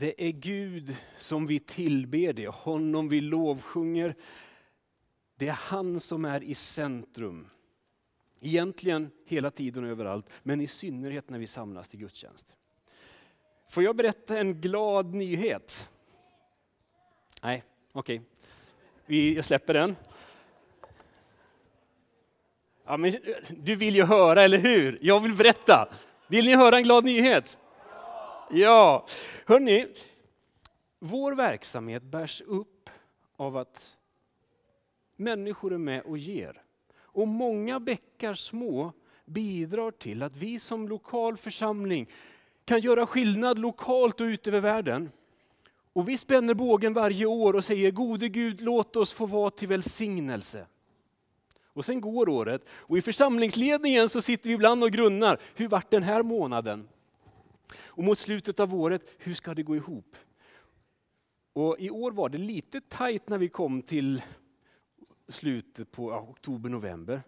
Det är Gud som vi tillber, det är honom vi lovsjunger. Det är han som är i centrum. Egentligen hela tiden och överallt, men i synnerhet när vi samlas till gudstjänst. Får jag berätta en glad nyhet? Nej, okej. Okay. Jag släpper den. Ja, men du vill ju höra, eller hur? Jag vill berätta. Vill ni höra en glad nyhet? Ja, hörni. Vår verksamhet bärs upp av att människor är med och ger. Och många bäckar små bidrar till att vi som lokal församling kan göra skillnad lokalt och ut över världen. Och vi spänner bågen varje år och säger, gode Gud, låt oss få vara till välsignelse. Och sen går året och i församlingsledningen så sitter vi ibland och grunnar, hur vart den här månaden? Och mot slutet av året, hur ska det gå ihop? Och I år var det lite tajt när vi kom till slutet på oktober-november.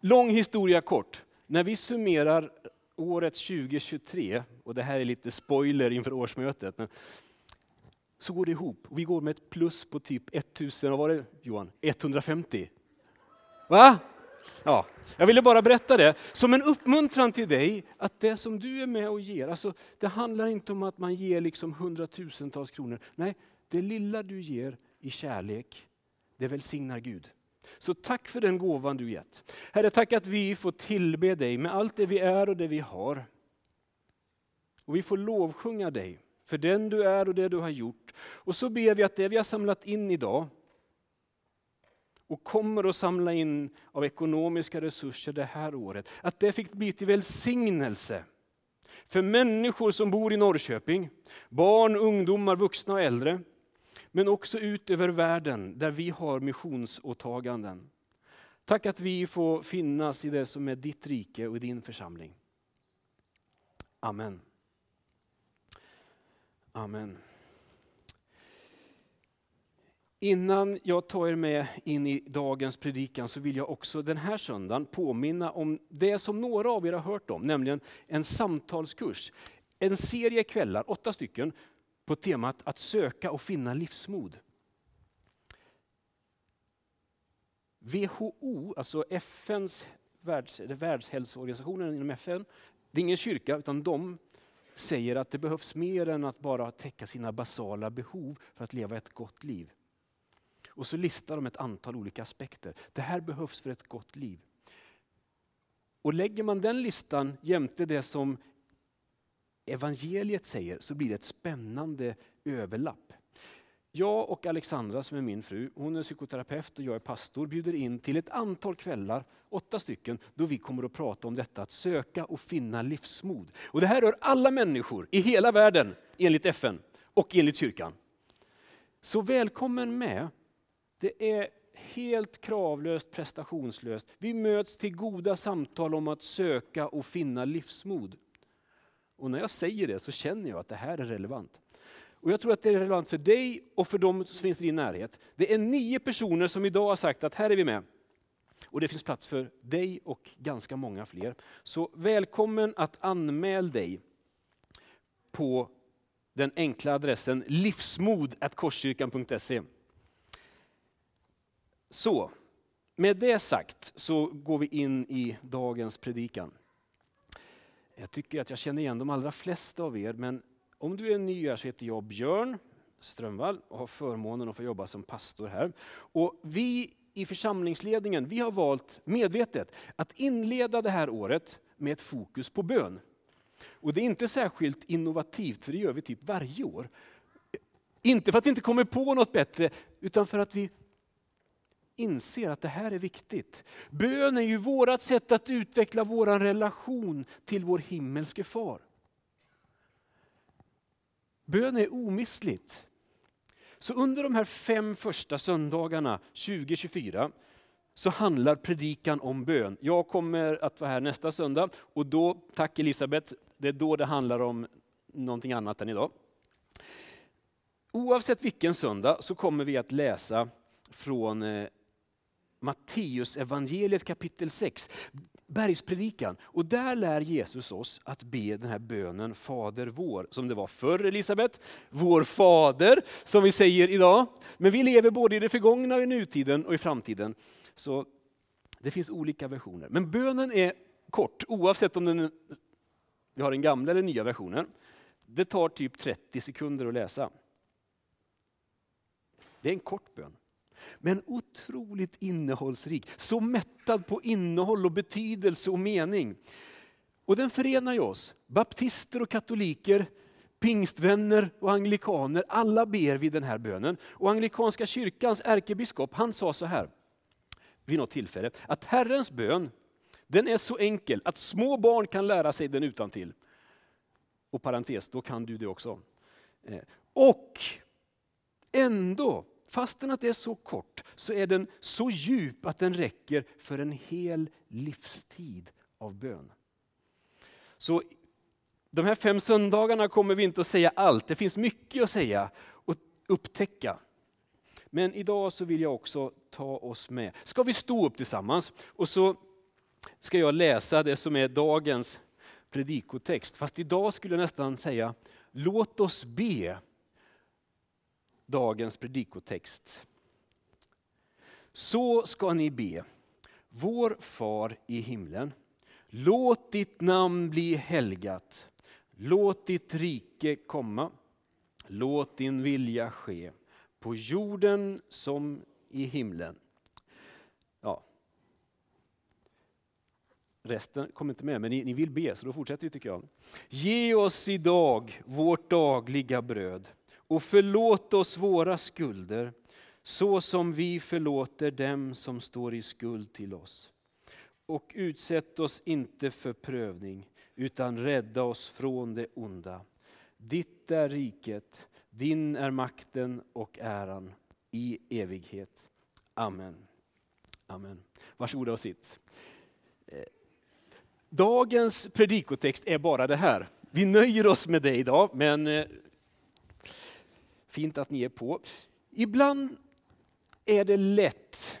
Lång historia kort. När vi summerar året 2023, och det här är lite spoiler inför årsmötet, men så går det ihop. Vi går med ett plus på typ 1000, vad var det Johan? 150? Va? Ja, jag ville bara berätta det som en uppmuntran till dig att det som du är med och ger, alltså, det handlar inte om att man ger liksom hundratusentals kronor. Nej, det lilla du ger i kärlek, det välsignar Gud. Så tack för den gåvan du gett. Herre, tack att vi får tillbe dig med allt det vi är och det vi har. Och vi får lovsjunga dig för den du är och det du har gjort. Och så ber vi att det vi har samlat in idag och kommer att samla in av ekonomiska resurser det här året, att det fick bli till välsignelse för människor som bor i Norrköping, barn, ungdomar, vuxna och äldre, men också ut över världen där vi har missionsåtaganden. Tack att vi får finnas i det som är ditt rike och din församling. Amen. Amen. Innan jag tar er med in i dagens predikan så vill jag också den här söndagen påminna om det som några av er har hört om, nämligen en samtalskurs. En serie kvällar, åtta stycken, på temat att söka och finna livsmod. WHO, alltså FNs världs, världshälsoorganisationen inom FN, det är ingen kyrka utan de säger att det behövs mer än att bara täcka sina basala behov för att leva ett gott liv. Och så listar de ett antal olika aspekter. Det här behövs för ett gott liv. Och lägger man den listan jämte det som evangeliet säger så blir det ett spännande överlapp. Jag och Alexandra som är min fru, hon är psykoterapeut och jag är pastor, bjuder in till ett antal kvällar, åtta stycken, då vi kommer att prata om detta att söka och finna livsmod. Och det här rör alla människor i hela världen enligt FN och enligt kyrkan. Så välkommen med. Det är helt kravlöst, prestationslöst. Vi möts till goda samtal om att söka och finna livsmod. Och när jag säger det så känner jag att det här är relevant. Och Jag tror att det är relevant för dig och för de som finns i din närhet. Det är nio personer som idag har sagt att här är vi med. Och det finns plats för dig och ganska många fler. Så välkommen att anmäla dig på den enkla adressen livsmod.korskyrkan.se. Så, med det sagt så går vi in i dagens predikan. Jag tycker att jag känner igen de allra flesta av er, men om du är ny här så heter jag Björn Strömvall och har förmånen att få jobba som pastor här. Och vi i församlingsledningen vi har valt medvetet att inleda det här året med ett fokus på bön. Och Det är inte särskilt innovativt, för det gör vi typ varje år. Inte för att vi inte kommer på något bättre, utan för att vi inser att det här är viktigt. Bön är ju vårt sätt att utveckla vår relation till vår himmelske far. Bön är omistligt. Så under de här fem första söndagarna 2024 så handlar predikan om bön. Jag kommer att vara här nästa söndag och då, tack Elisabeth, det är då det handlar om någonting annat än idag. Oavsett vilken söndag så kommer vi att läsa från eh, Matteus evangeliet kapitel 6, bergspredikan. Och där lär Jesus oss att be den här bönen Fader vår, som det var förr Elisabet. Vår Fader, som vi säger idag. Men vi lever både i det förgångna, i nutiden och i framtiden. Så det finns olika versioner. Men bönen är kort, oavsett om den, vi har den gamla eller nya versionen. Det tar typ 30 sekunder att läsa. Det är en kort bön. Men otroligt innehållsrik. Så mättad på innehåll och betydelse och mening. Och den förenar ju oss. Baptister och katoliker, pingstvänner och anglikaner. Alla ber vi den här bönen. Och anglikanska kyrkans ärkebiskop han sa så här vid något tillfälle. Att Herrens bön den är så enkel att små barn kan lära sig den utan till. Och parentes, då kan du det också. Eh, och ändå Fastän att det är så kort så är den så djup att den räcker för en hel livstid av bön. Så de här fem söndagarna kommer vi inte att säga allt. Det finns mycket att säga och upptäcka. Men idag så vill jag också ta oss med. Ska vi stå upp tillsammans och så ska jag läsa det som är dagens predikotext. Fast idag skulle jag nästan säga, låt oss be dagens predikotext. Så ska ni be. Vår far i himlen. Låt ditt namn bli helgat. Låt ditt rike komma. Låt din vilja ske på jorden som i himlen. Ja. Resten kom inte med, men ni, ni vill be, så då fortsätter vi tycker jag. Ge oss idag vårt dagliga bröd och förlåt oss våra skulder så som vi förlåter dem som står i skuld till oss. Och utsätt oss inte för prövning utan rädda oss från det onda. Ditt är riket, din är makten och äran i evighet. Amen. Amen. Varsågoda och sitt. Eh, dagens predikotext är bara det här. Vi nöjer oss med det idag, men eh, Fint att ni är på. Ibland är det lätt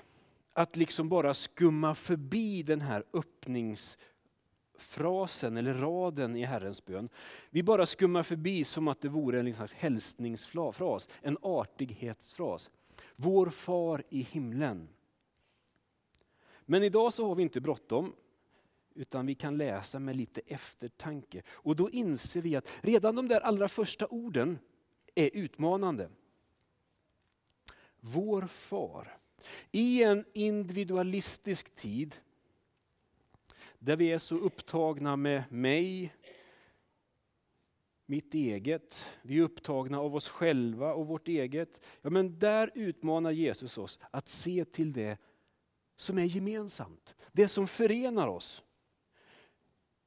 att liksom bara skumma förbi den här öppningsfrasen eller raden i Herrens bön. Vi bara skummar förbi som att det vore en slags hälsningsfras, en artighetsfras. Vår far i himlen. Men idag så har vi inte bråttom, utan vi kan läsa med lite eftertanke. Och då inser vi att redan de där allra första orden är utmanande. Vår far. I en individualistisk tid där vi är så upptagna med mig, mitt eget, vi är upptagna av oss själva och vårt eget. Ja, men där utmanar Jesus oss att se till det som är gemensamt, det som förenar oss.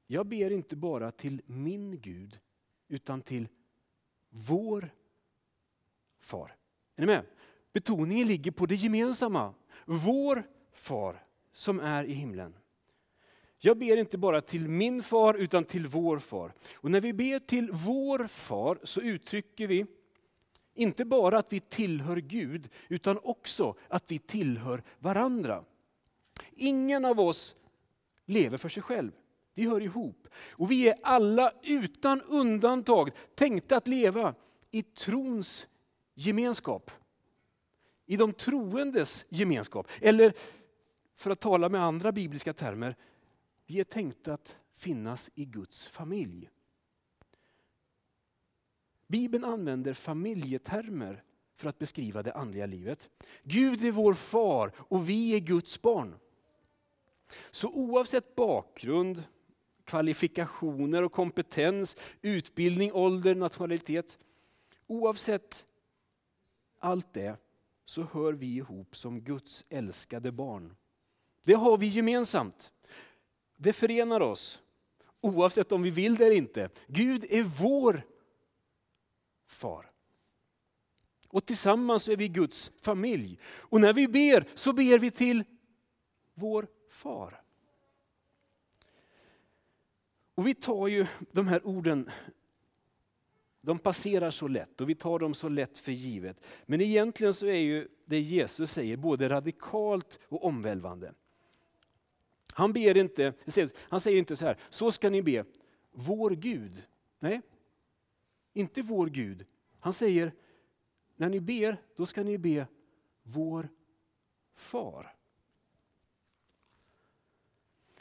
Jag ber inte bara till min Gud, utan till vår far. Är ni med? Betoningen ligger på det gemensamma. Vår far som är i himlen. Jag ber inte bara till min far utan till vår far. Och när vi ber till vår far så uttrycker vi inte bara att vi tillhör Gud utan också att vi tillhör varandra. Ingen av oss lever för sig själv. Vi hör ihop. Och vi är alla utan undantag tänkta att leva i trons gemenskap. I de troendes gemenskap. Eller för att tala med andra bibliska termer, vi är tänkta att finnas i Guds familj. Bibeln använder familjetermer för att beskriva det andliga livet. Gud är vår far och vi är Guds barn. Så oavsett bakgrund, kvalifikationer och kompetens, utbildning, ålder, nationalitet. Oavsett allt det så hör vi ihop som Guds älskade barn. Det har vi gemensamt. Det förenar oss, oavsett om vi vill det eller inte. Gud är vår far. Och tillsammans är vi Guds familj. Och när vi ber så ber vi till vår far. Och vi tar ju de här orden de passerar så lätt och vi tar dem så lätt för givet. Men egentligen så är ju det Jesus säger både radikalt och omvälvande. Han ber inte, han säger inte så här, så ska ni be, vår Gud. Nej, inte vår Gud. Han säger, när ni ber, då ska ni be vår far.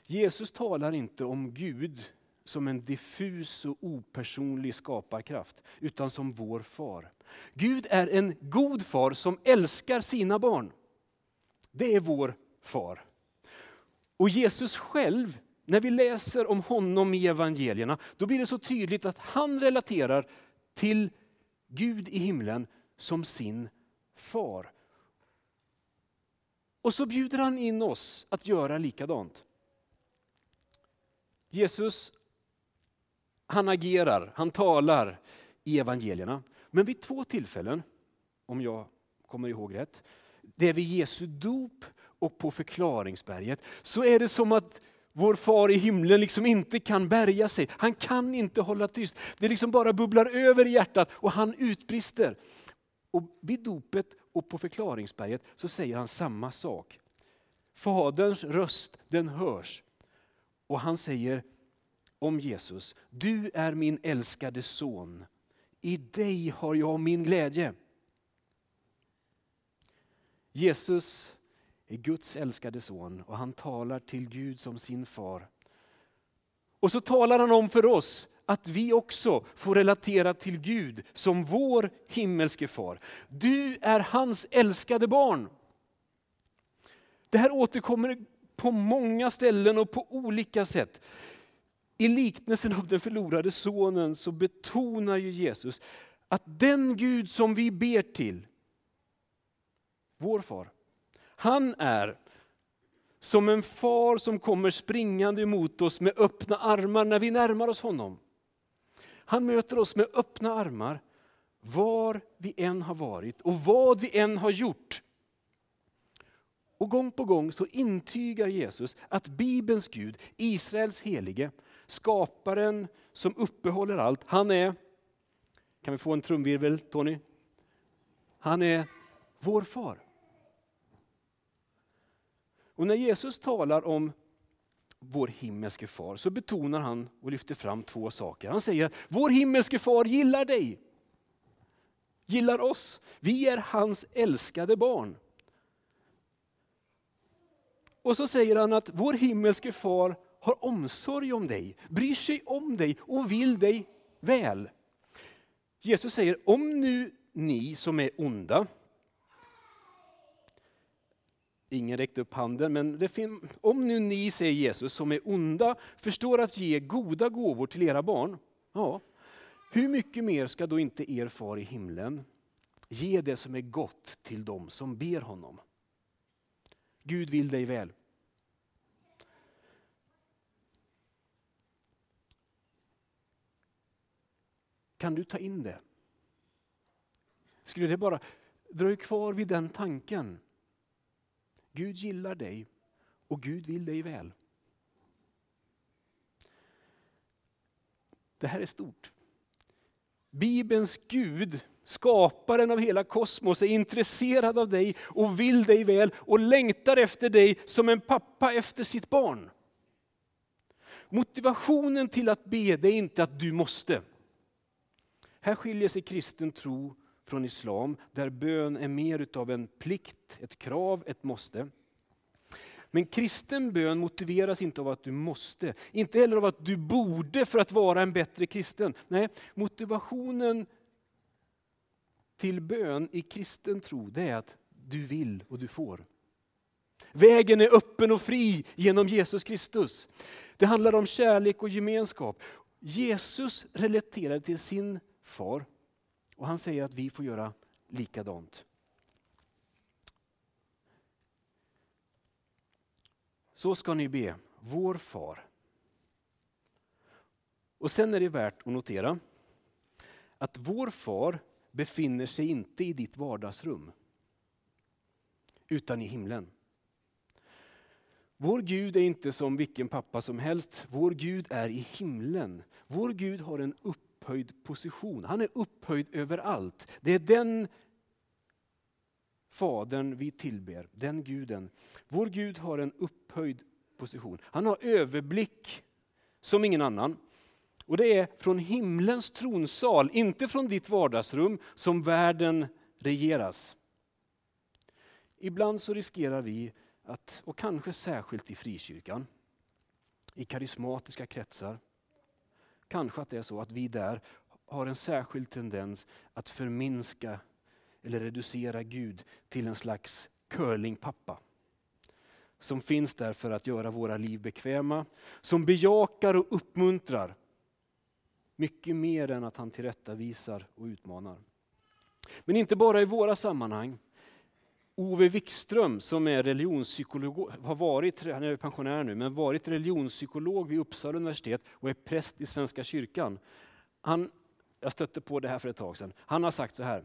Jesus talar inte om Gud som en diffus och opersonlig skaparkraft, utan som vår far. Gud är en god far som älskar sina barn. Det är vår far. Och Jesus själv, när vi läser om honom i evangelierna, då blir det så tydligt att han relaterar till Gud i himlen som sin far. Och så bjuder han in oss att göra likadant. Jesus, han agerar, han talar i evangelierna. Men vid två tillfällen, om jag kommer ihåg rätt, det är vid Jesu dop och på förklaringsberget, så är det som att vår far i himlen liksom inte kan bärga sig. Han kan inte hålla tyst. Det liksom bara bubblar över i hjärtat och han utbrister. Och vid dopet och på förklaringsberget så säger han samma sak. Faderns röst den hörs. Och han säger om Jesus, du är min älskade son. I dig har jag min glädje. Jesus är Guds älskade son och han talar till Gud som sin far. Och så talar han om för oss att vi också får relatera till Gud som vår himmelske far. Du är hans älskade barn. Det här återkommer på många ställen och på olika sätt. I liknelsen om den förlorade sonen så betonar ju Jesus att den Gud som vi ber till, vår far, han är som en far som kommer springande emot oss med öppna armar när vi närmar oss honom. Han möter oss med öppna armar var vi än har varit och vad vi än har gjort. Och gång på gång så intygar Jesus att Bibelns Gud, Israels helige, skaparen som uppehåller allt, han är, kan vi få en trumvirvel Tony? Han är vår far. Och när Jesus talar om vår himmelske far så betonar han och lyfter fram två saker. Han säger att vår himmelske far gillar dig. Gillar oss. Vi är hans älskade barn. Och så säger han att vår himmelske far har omsorg om dig, bryr sig om dig och vill dig väl. Jesus säger, om nu ni som är onda, Ingen räckte upp handen, men om nu ni, säger Jesus, som är onda, förstår att ge goda gåvor till era barn, ja, hur mycket mer ska då inte er far i himlen ge det som är gott till dem som ber honom? Gud vill dig väl. Kan du ta in det? Skulle det bara dröja kvar vid den tanken? Gud gillar dig och Gud vill dig väl. Det här är stort. Bibelns Gud, skaparen av hela kosmos, är intresserad av dig och vill dig väl och längtar efter dig som en pappa efter sitt barn. Motivationen till att be det är inte att du måste. Här skiljer sig kristen tro från islam, där bön är mer utav en plikt, ett krav, ett måste. Men kristen bön motiveras inte av att du måste, inte heller av att du borde för att vara en bättre kristen. Nej, motivationen till bön i kristen tro, det är att du vill och du får. Vägen är öppen och fri genom Jesus Kristus. Det handlar om kärlek och gemenskap. Jesus relaterade till sin far och han säger att vi får göra likadant. Så ska ni be, vår far. Och sen är det värt att notera att vår far befinner sig inte i ditt vardagsrum, utan i himlen. Vår Gud är inte som vilken pappa som helst. Vår Gud är i himlen. Vår Gud har en upp upphöjd position. Han är upphöjd överallt. Det är den Fadern vi tillber, den guden. Vår Gud har en upphöjd position. Han har överblick som ingen annan. Och det är från himlens tronsal, inte från ditt vardagsrum, som världen regeras. Ibland så riskerar vi att, och kanske särskilt i frikyrkan, i karismatiska kretsar, kanske att det är så att vi där har en särskild tendens att förminska eller reducera Gud till en slags curlingpappa. Som finns där för att göra våra liv bekväma, som bejakar och uppmuntrar. Mycket mer än att han tillrättavisar och utmanar. Men inte bara i våra sammanhang. Ove Wikström som är religionspsykolog, har varit, han är pensionär nu, men varit religionspsykolog vid Uppsala universitet och är präst i Svenska kyrkan. Han, jag stötte på det här för ett tag sedan. Han har sagt så här.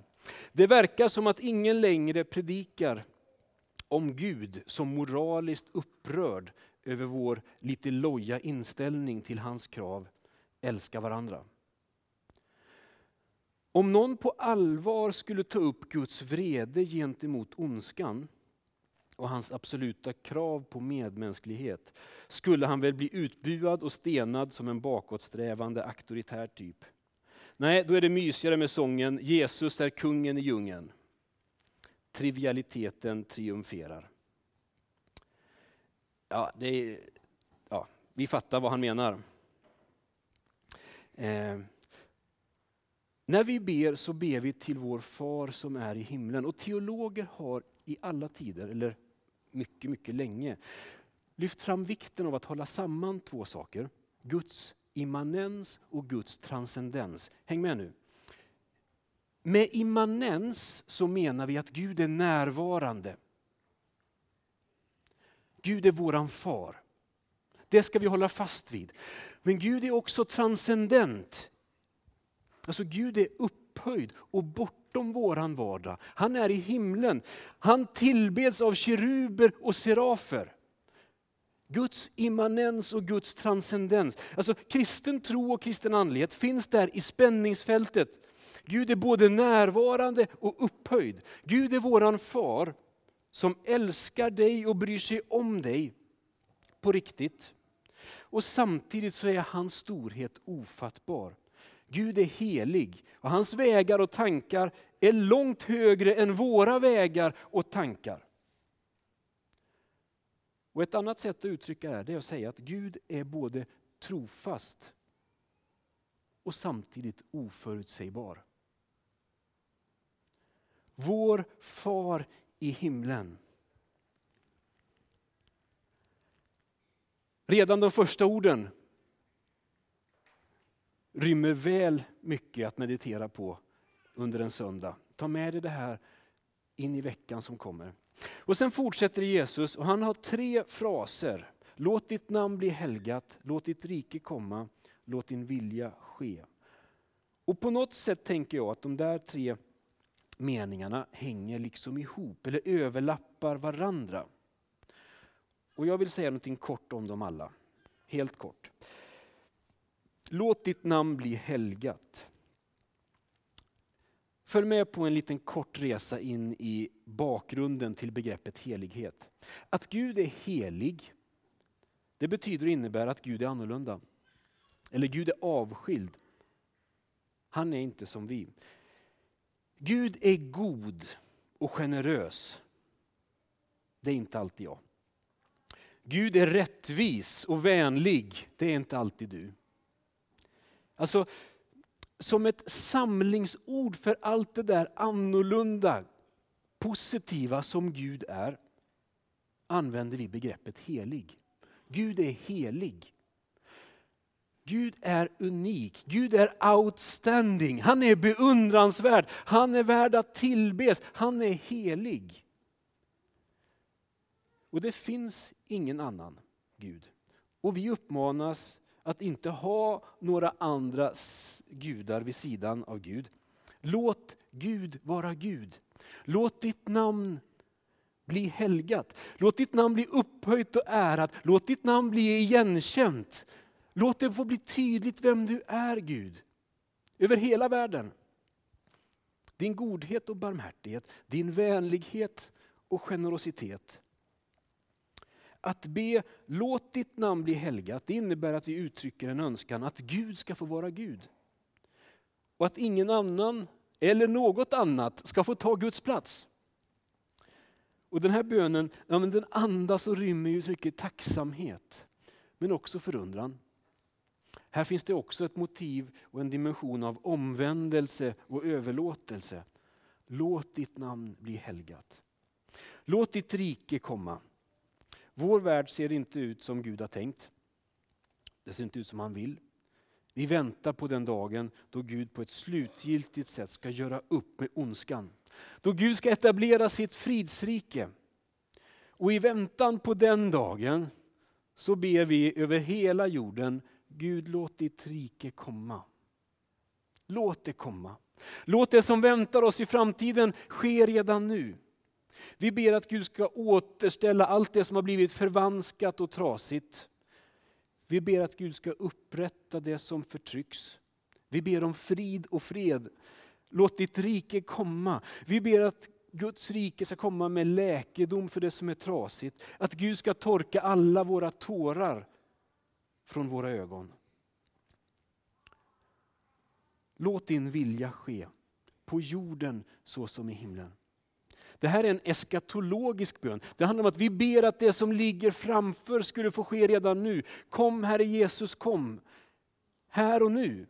Det verkar som att ingen längre predikar om Gud som moraliskt upprörd över vår lite loja inställning till hans krav, älska varandra. Om någon på allvar skulle ta upp Guds vrede gentemot ondskan och hans absoluta krav på medmänsklighet skulle han väl bli utbuad och stenad som en bakåtsträvande auktoritär typ. Nej, då är det mysigare med sången Jesus är kungen i djungeln. Trivialiteten triumferar. Ja, det är, ja, vi fattar vad han menar. Eh, när vi ber så ber vi till vår far som är i himlen. Och teologer har i alla tider, eller mycket, mycket länge, lyft fram vikten av att hålla samman två saker. Guds immanens och Guds transcendens. Häng med nu. Med immanens så menar vi att Gud är närvarande. Gud är våran far. Det ska vi hålla fast vid. Men Gud är också transcendent. Alltså Gud är upphöjd och bortom våran vardag. Han är i himlen. Han tillbeds av keruber och serafer. Guds immanens och Guds transcendens. Alltså kristen tro och kristen andlighet finns där i spänningsfältet. Gud är både närvarande och upphöjd. Gud är våran far som älskar dig och bryr sig om dig på riktigt. Och samtidigt så är hans storhet ofattbar. Gud är helig och hans vägar och tankar är långt högre än våra vägar och tankar. Och Ett annat sätt att uttrycka det är att säga att Gud är både trofast och samtidigt oförutsägbar. Vår far i himlen. Redan de första orden rymmer väl mycket att meditera på under en söndag. Ta med dig det här in i veckan som kommer. Och Sen fortsätter Jesus och han har tre fraser. Låt ditt namn bli helgat, låt ditt rike komma, låt din vilja ske. Och På något sätt tänker jag att de där tre meningarna hänger liksom ihop eller överlappar varandra. Och Jag vill säga något kort om dem alla. Helt kort. Låt ditt namn bli helgat. Följ med på en liten kort resa in i bakgrunden till begreppet helighet. Att Gud är helig, det betyder och innebär att Gud är annorlunda. Eller Gud är avskild. Han är inte som vi. Gud är god och generös. Det är inte alltid jag. Gud är rättvis och vänlig. Det är inte alltid du. Alltså, som ett samlingsord för allt det där annorlunda, positiva som Gud är, använder vi begreppet helig. Gud är helig. Gud är unik, Gud är outstanding, han är beundransvärd, han är värd att tillbes, han är helig. Och det finns ingen annan Gud. Och vi uppmanas att inte ha några andra gudar vid sidan av Gud. Låt Gud vara Gud. Låt ditt namn bli helgat. Låt ditt namn bli upphöjt och ärat. Låt ditt namn bli igenkänt. Låt det få bli tydligt vem du är Gud. över hela världen. Din godhet och barmhärtighet, din vänlighet och generositet. Att be låt ditt namn bli helgat, det innebär att vi uttrycker en önskan att Gud ska få vara Gud. Och att ingen annan eller något annat ska få ta Guds plats. Och Den här bönen ja, men den andas och rymmer ju så mycket tacksamhet, men också förundran. Här finns det också ett motiv och en dimension av omvändelse och överlåtelse. Låt ditt namn bli helgat. Låt ditt rike komma. Vår värld ser inte ut som Gud har tänkt. Det ser inte ut som han vill. Vi väntar på den dagen då Gud på ett slutgiltigt sätt ska göra upp med ondskan. Då Gud ska etablera sitt fridsrike. Och i väntan på den dagen så ber vi över hela jorden, Gud låt ditt rike komma. Låt det komma. Låt det som väntar oss i framtiden ske redan nu. Vi ber att Gud ska återställa allt det som har blivit förvanskat och trasigt. Vi ber att Gud ska upprätta det som förtrycks. Vi ber om frid och fred. Låt ditt rike komma. Vi ber att Guds rike ska komma med läkedom för det som är trasigt. Att Gud ska torka alla våra tårar från våra ögon. Låt din vilja ske på jorden så som i himlen. Det här är en eskatologisk bön. Det handlar om att vi ber att det som ligger framför skulle få ske redan nu. Kom Herre Jesus, kom. Här och nu.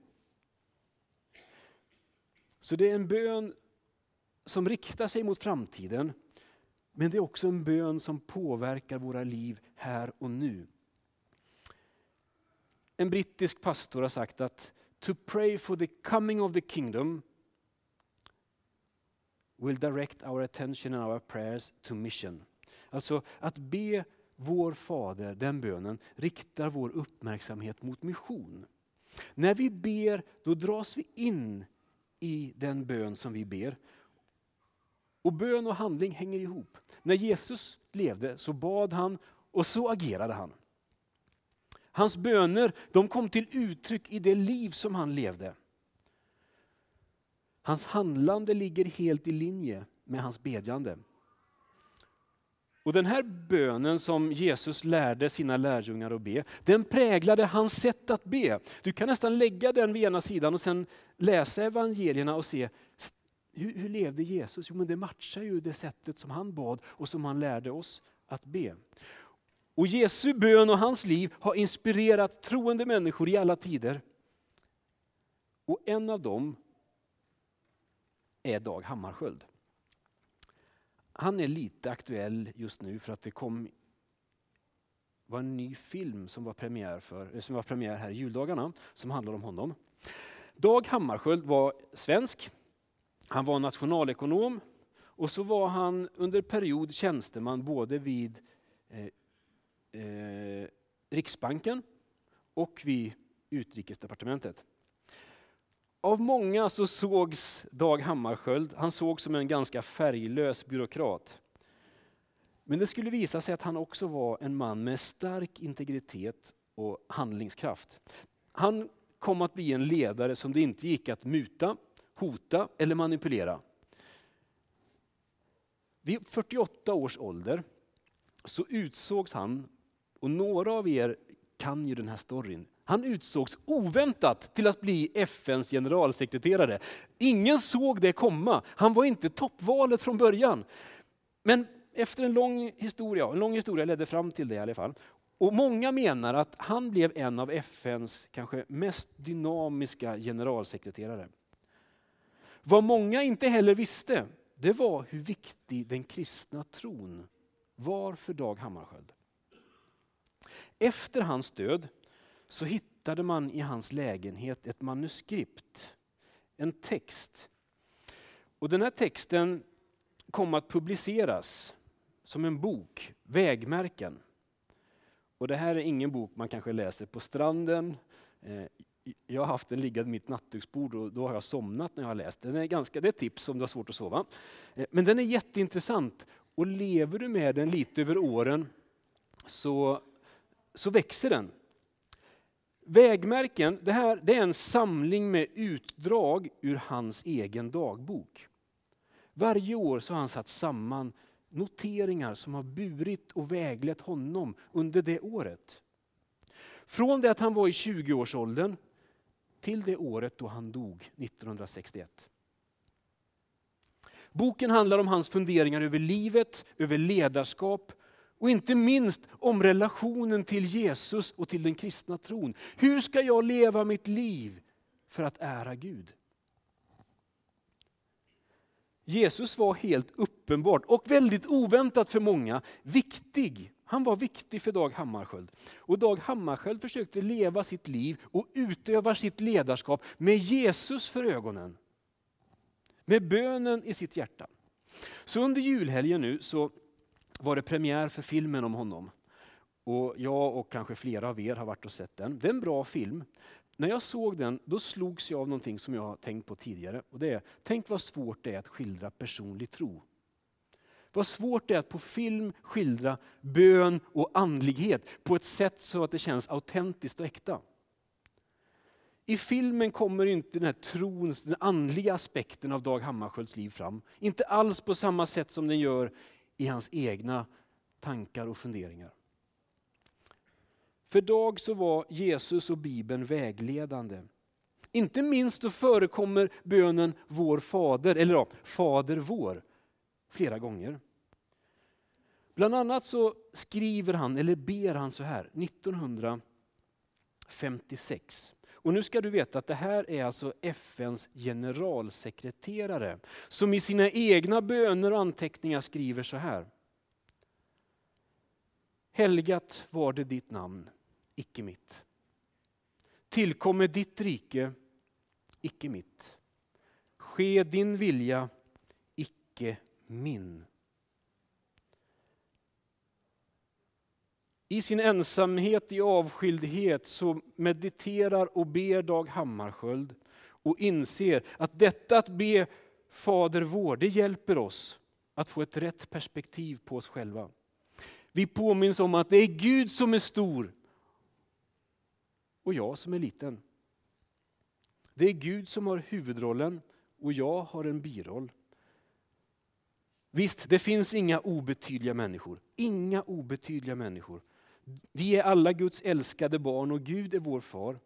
Så det är en bön som riktar sig mot framtiden. Men det är också en bön som påverkar våra liv här och nu. En brittisk pastor har sagt att to pray for the coming of the kingdom will direct our attention and our prayers to mission. Alltså att be vår Fader, den bönen, riktar vår uppmärksamhet mot mission. När vi ber, då dras vi in i den bön som vi ber. Och bön och handling hänger ihop. När Jesus levde så bad han och så agerade han. Hans böner de kom till uttryck i det liv som han levde. Hans handlande ligger helt i linje med hans bedjande. Och Den här bönen som Jesus lärde sina lärjungar att be, den präglade hans sätt att be. Du kan nästan lägga den vid ena sidan och sen läsa evangelierna och se hur, hur levde Jesus? Jo, men det matchar ju det sättet som han bad och som han lärde oss att be. Och Jesu bön och hans liv har inspirerat troende människor i alla tider. Och en av dem är Dag Hammarskjöld. Han är lite aktuell just nu för att det kom var en ny film som var premiär, för, eh, som var premiär här i juldagarna som handlar om honom. Dag Hammarskjöld var svensk. Han var nationalekonom och så var han under period tjänsteman både vid eh, eh, Riksbanken och vid Utrikesdepartementet. Av många så sågs Dag Hammarskjöld, han sågs som en ganska färglös byråkrat. Men det skulle visa sig att han också var en man med stark integritet och handlingskraft. Han kom att bli en ledare som det inte gick att muta, hota eller manipulera. Vid 48 års ålder så utsågs han, och några av er kan ju den här storyn. Han utsågs oväntat till att bli FNs generalsekreterare. Ingen såg det komma. Han var inte toppvalet från början. Men efter en lång historia, en lång historia ledde fram till det i alla fall. Och många menar att han blev en av FNs kanske mest dynamiska generalsekreterare. Vad många inte heller visste, det var hur viktig den kristna tron var för Dag Hammarskjöld. Efter hans död så hittade man i hans lägenhet ett manuskript, en text. Och den här texten kom att publiceras som en bok, Vägmärken. Och det här är ingen bok man kanske läser på stranden. Eh, jag har haft den liggande vid mitt nattduksbord och då har jag somnat när jag har läst den. Är ganska, det är ett tips om du har svårt att sova. Eh, men den är jätteintressant och lever du med den lite över åren så, så växer den. Vägmärken det här, det är en samling med utdrag ur hans egen dagbok. Varje år så har han satt samman noteringar som har burit och väglett honom under det året. Från det att han var i 20-årsåldern till det året då han dog 1961. Boken handlar om hans funderingar över livet, över ledarskap och inte minst om relationen till Jesus och till den kristna tron. Hur ska jag leva mitt liv för att ära Gud? Jesus var helt uppenbart och väldigt oväntat för många viktig. Han var viktig för Dag Hammarskjöld. Och Dag Hammarskjöld försökte leva sitt liv och utöva sitt ledarskap med Jesus för ögonen. Med bönen i sitt hjärta. Så under julhelgen nu så var det premiär för filmen om honom. Och jag och kanske flera av er har varit och sett den. Det är en bra film. När jag såg den då slogs jag av någonting som jag har tänkt på tidigare. Och det är, tänk vad svårt det är att skildra personlig tro. Vad svårt det är att på film skildra bön och andlighet på ett sätt så att det känns autentiskt och äkta. I filmen kommer inte den här trons, den andliga aspekten av Dag Hammarskjölds liv fram. Inte alls på samma sätt som den gör i hans egna tankar och funderingar. För Dag så var Jesus och Bibeln vägledande. Inte minst då förekommer bönen Vår Fader, eller ja, Fader vår, flera gånger. Bland annat så skriver han, eller ber han så här, 1956. Och nu ska du veta att det här är alltså FNs generalsekreterare som i sina egna böner och anteckningar skriver så här. Helgat var det ditt namn, icke mitt. Tillkommer ditt rike, icke mitt. Ske din vilja, icke min. I sin ensamhet, i avskildhet, så mediterar och ber Dag Hammarskjöld och inser att detta att be Fader vår, det hjälper oss att få ett rätt perspektiv på oss själva. Vi påminns om att det är Gud som är stor och jag som är liten. Det är Gud som har huvudrollen och jag har en biroll. Visst, det finns inga obetydliga människor. Inga obetydliga människor. Vi är alla Guds älskade barn och Gud är vår far.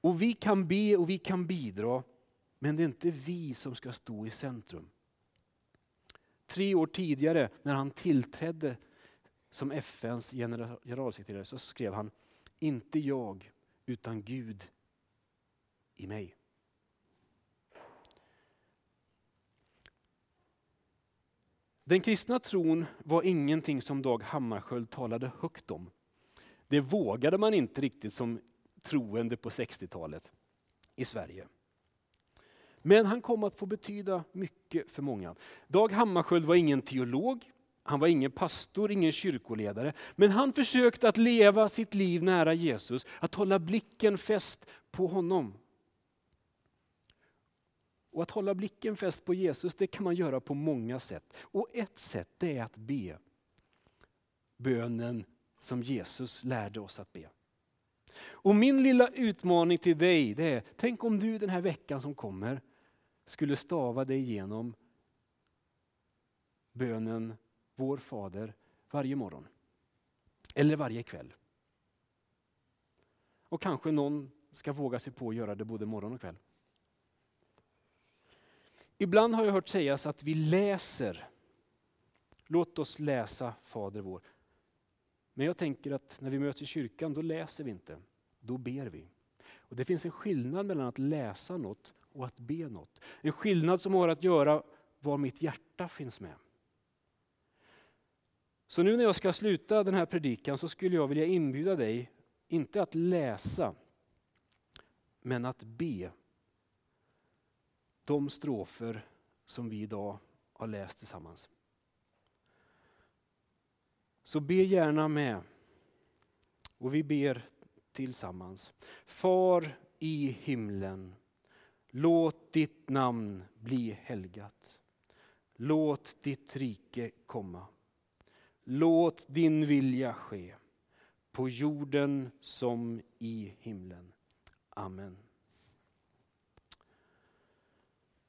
Och vi kan be och vi kan bidra, men det är inte vi som ska stå i centrum. Tre år tidigare när han tillträdde som FNs generalsekreterare så skrev han, inte jag utan Gud i mig. Den kristna tron var ingenting som Dag Hammarskjöld talade högt om. Det vågade man inte riktigt som troende på 60-talet i Sverige. Men han kom att få betyda mycket för många. Dag Hammarskjöld var ingen teolog, han var ingen pastor, ingen kyrkoledare. Men han försökte att leva sitt liv nära Jesus, att hålla blicken fäst på honom. Och att hålla blicken fäst på Jesus det kan man göra på många sätt. Och ett sätt det är att be bönen som Jesus lärde oss att be. Och min lilla utmaning till dig det är, tänk om du den här veckan som kommer skulle stava dig igenom bönen Vår Fader varje morgon. Eller varje kväll. Och kanske någon ska våga sig på att göra det både morgon och kväll. Ibland har jag hört sägas att vi läser. Låt oss läsa Fader vår. Men jag tänker att när vi möts i kyrkan, då läser vi inte. Då ber vi. Och Det finns en skillnad mellan att läsa något och att be något. En skillnad som har att göra var mitt hjärta finns med. Så nu när jag ska sluta den här predikan så skulle jag vilja inbjuda dig, inte att läsa, men att be de strofer som vi idag har läst tillsammans. Så be gärna med. Och vi ber tillsammans. Far i himlen. Låt ditt namn bli helgat. Låt ditt rike komma. Låt din vilja ske. på jorden som i himlen. Amen.